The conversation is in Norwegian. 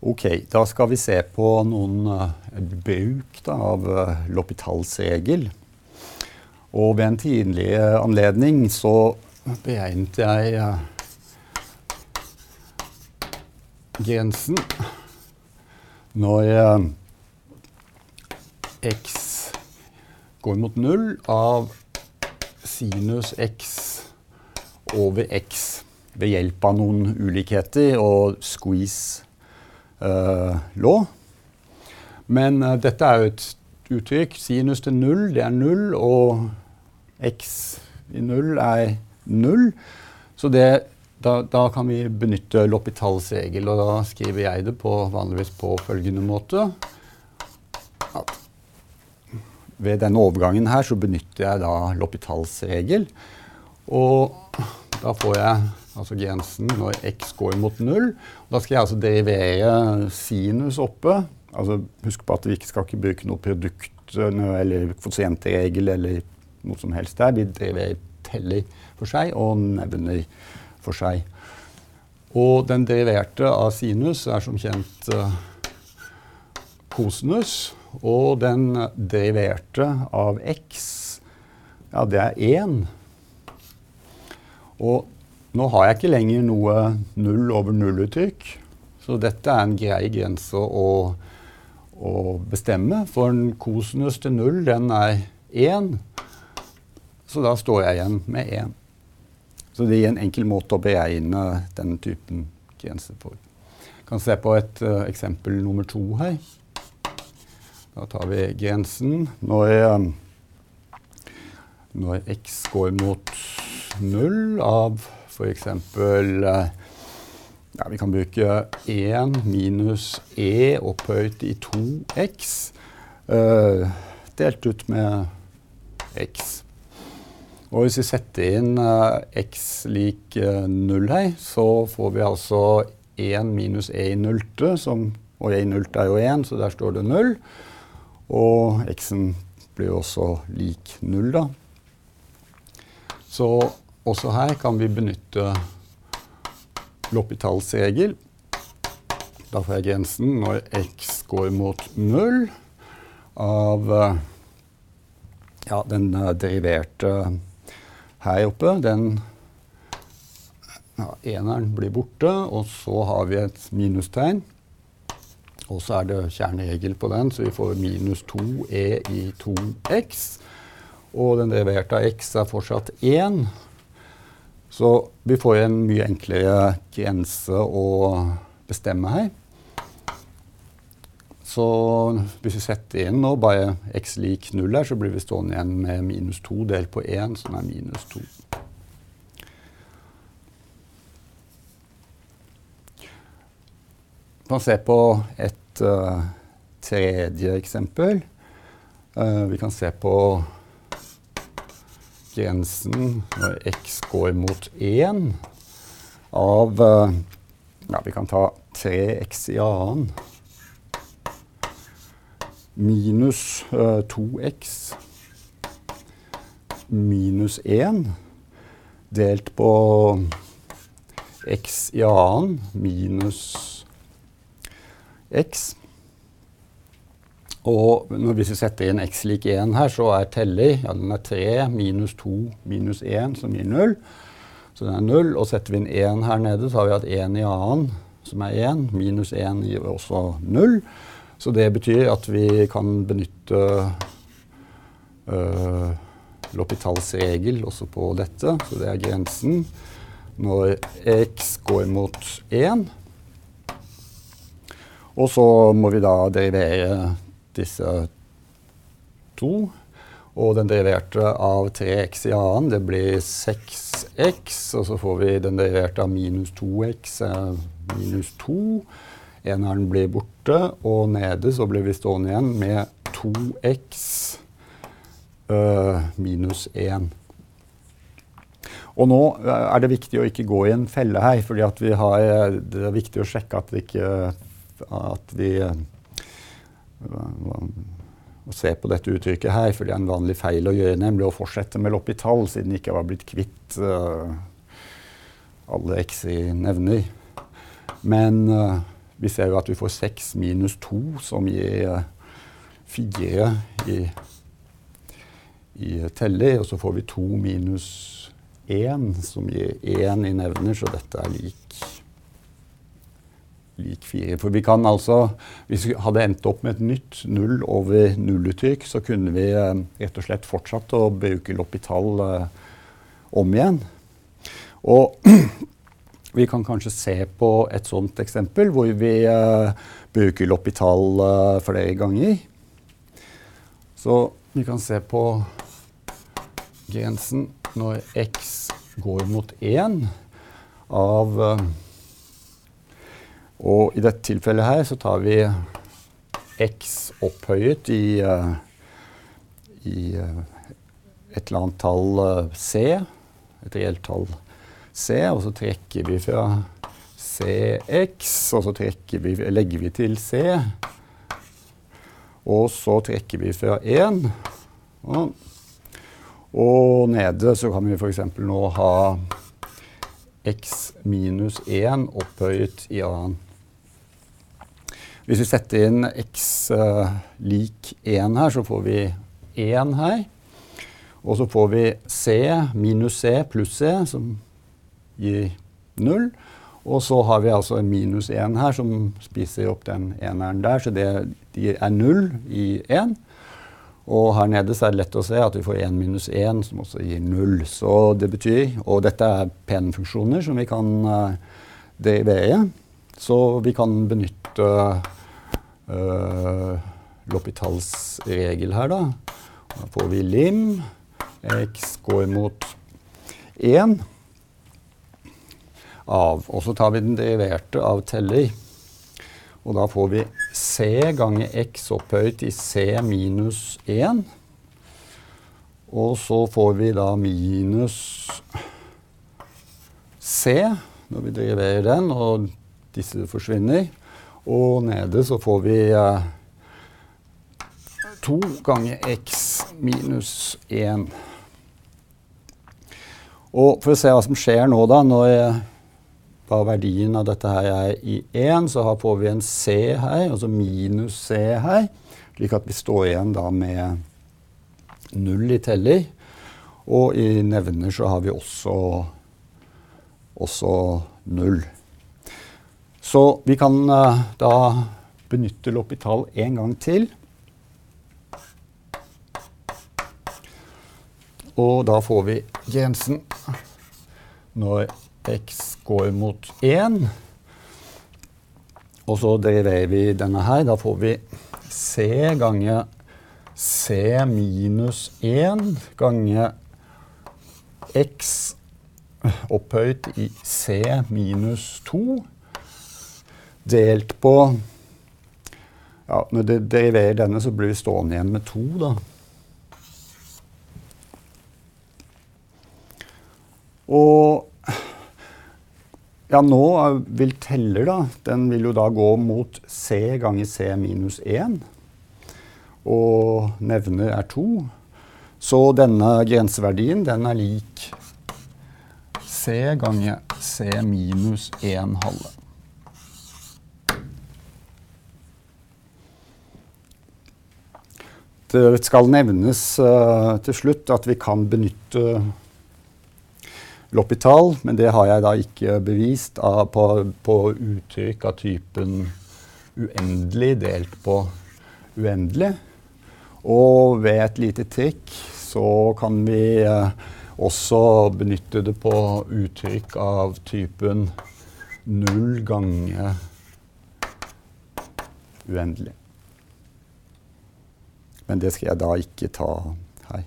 Ok, da skal vi se på noen uh, bruk da, av uh, L'Hôpitals-regel. Og ved en tidlig anledning så beregnet jeg uh, grensen når x går mot null av sinus x over x ved hjelp av noen ulikheter og squeeze uh, law. Men uh, dette er jo et uttrykk. Sinus til null, det er null, og x i null er null. Så det, da, da, kan vi benytte L'Hôpitals regel, og da skriver jeg det på, vanligvis på følgende måte. At ved denne overgangen her så benytter jeg da L'Hôpitals regel. Og da får jeg altså grensen når x går mot null. Da skal jeg altså derivere sinus oppe. Altså, husk på at vi ikke skal ikke bruke noe produkt eller kvotientregel eller noe som helst der. Vi driver teller for seg og nevner for seg. Og den deriverte av sinus er som kjent uh, kosinus. Og den deriverte av x, ja, det er 1. Og nå har jeg ikke lenger noe null over null-uttrykk, så dette er en grei grense å, å bestemme. For en kosinus til null, den er 1, så da står jeg igjen med 1. Så det gir en enkel måte å beregne den typen grense på. Vi kan se på et uh, eksempel nummer to her. Da tar vi grensen når, uh, når x går mot null av f.eks. Uh, ja, vi kan bruke 1 minus e opphøyt i 2x uh, delt ut med x. Og hvis vi setter inn uh, x lik null 0 her, så får vi altså 1 minus e i nullte, og e i nullte er jo 1, så der står det 0. Og x-en blir jo også lik 0, da. Så også her kan vi benytte L'Hôpitals regel. Da får jeg grensen når x går mot 0 av uh, ja, den deriverte her oppe, den ja, eneren blir borte, og så har vi et minustegn. Og så er det kjerneregel på den, så vi får minus 2e i 2x. Og den deriverte av x er fortsatt 1. Så vi får en mye enklere grense å bestemme her. Så hvis vi setter inn nå bare x lik 0 her, så blir vi stående igjen med minus 2 delt på 1, som er minus 2. Vi kan se på et uh, tredje eksempel. Uh, vi kan se på grensen når x går mot 1 av uh, Ja, vi kan ta 3x i annen. Minus uh, 2x minus 1 delt på x i annen. Minus x. Og hvis vi setter inn x lik 1 her, så er teller ja, den er 3 minus 2 minus 1, som gir 0. Så den er 0. Og setter vi inn 1 her nede, så har vi hatt 1 i annen, som er 1. Minus 1 gir også 0. Så det betyr at vi kan benytte uh, L'Hôpitals regel også på dette. Så det er grensen når x går mot 1. Og så må vi da derivere disse to. Og den deriverte av 3x i annen, det blir 6x. Og så får vi den deriverte av minus 2x, minus 2. Eneren blir borte, og nede så blir vi stående igjen med 2x øh, minus 1. Og nå er det viktig å ikke gå i en felle her, for det er viktig å sjekke at vi ikke at vi å se på dette uttrykket her, for det er en vanlig feil å gjøre, nemlig å fortsette med L'Hôpital, siden vi ikke har blitt kvitt uh, alle x i nevner. Men uh, vi ser jo at vi får 6 minus 2, som gir 4 i, i teller. Og så får vi 2 minus 1, som gir 1 i nevner, så dette er lik, lik 4. For vi kan altså, hvis vi hadde endt opp med et nytt null over nulluttrykk, så kunne vi eh, rett og slett fortsatt å bruke L'Hopital eh, om igjen. Og Vi kan kanskje se på et sånt eksempel hvor vi uh, bruker L'Hopital flere ganger. Så vi kan se på grensen når x går mot 1 av Og i dette tilfellet her så tar vi x opphøyet i, i et eller annet tall c, et reelt tall c og så trekker vi fra CX, og så vi, legger vi til C. Og så trekker vi fra 1. Og, og nede så kan vi f.eks. nå ha x minus 1 opphøyet i annen. Hvis vi setter inn x uh, lik 1 her, så får vi 1 her. Og så får vi c minus c pluss c, som gir 0. Og så har vi altså en minus 1 her som spiser opp den eneren der, så det de er 0 i 1. Og her nede så er det lett å se at vi får 1 minus 1, som også gir 0. Så det betyr, Og dette er pen-funksjoner som vi kan uh, derivere. Så vi kan benytte uh, L'Hopitals regel her, da. Da får vi lim. X går mot 1 av. Og så tar vi den deriverte av teller. Og da får vi c ganger x opphøyt i c minus 1. Og så får vi da minus c når vi driverer den, og disse forsvinner. Og nede så får vi eh, 2 ganger x minus 1. Og for å se hva som skjer nå, da, når hva verdien av dette her er i 1, så får vi en C her, altså minus C her. Slik at vi står igjen da med null i teller. Og i nevner så har vi også, også null. Så vi kan uh, da benytte L'Hopital en gang til. Og da får vi Jensen når x går mot 1. Og så deriverer vi denne her. Da får vi c ganger c minus 1 ganger x opphøyt i c minus 2 delt på ja, Når det deriverer denne, så blir vi stående igjen med 2, da. Og ja, nå vil teller, da, den vil jo da gå mot C ganger C minus 1. Og nevner er 2. Så denne grenseverdien, den er lik C ganger C minus 1 halve. Det skal nevnes uh, til slutt at vi kan benytte Loppital, men det har jeg da ikke bevist av, på, på, uttrykk av typen uendelig delt på uendelig. Og ved et lite trikk så kan vi eh, også benytte det på uttrykk av typen null ganger uendelig. Men det skal jeg da ikke ta her.